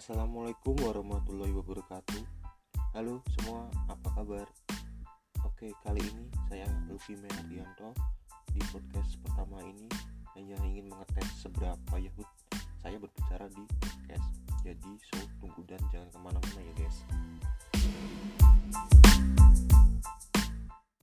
Assalamualaikum warahmatullahi wabarakatuh. Halo semua, apa kabar? Oke, kali ini saya Luffy Mehardianto Di podcast pertama ini hanya ingin mengetes seberapa Yahud saya berbicara di podcast. Jadi so tunggu dan jangan ke mana-mana.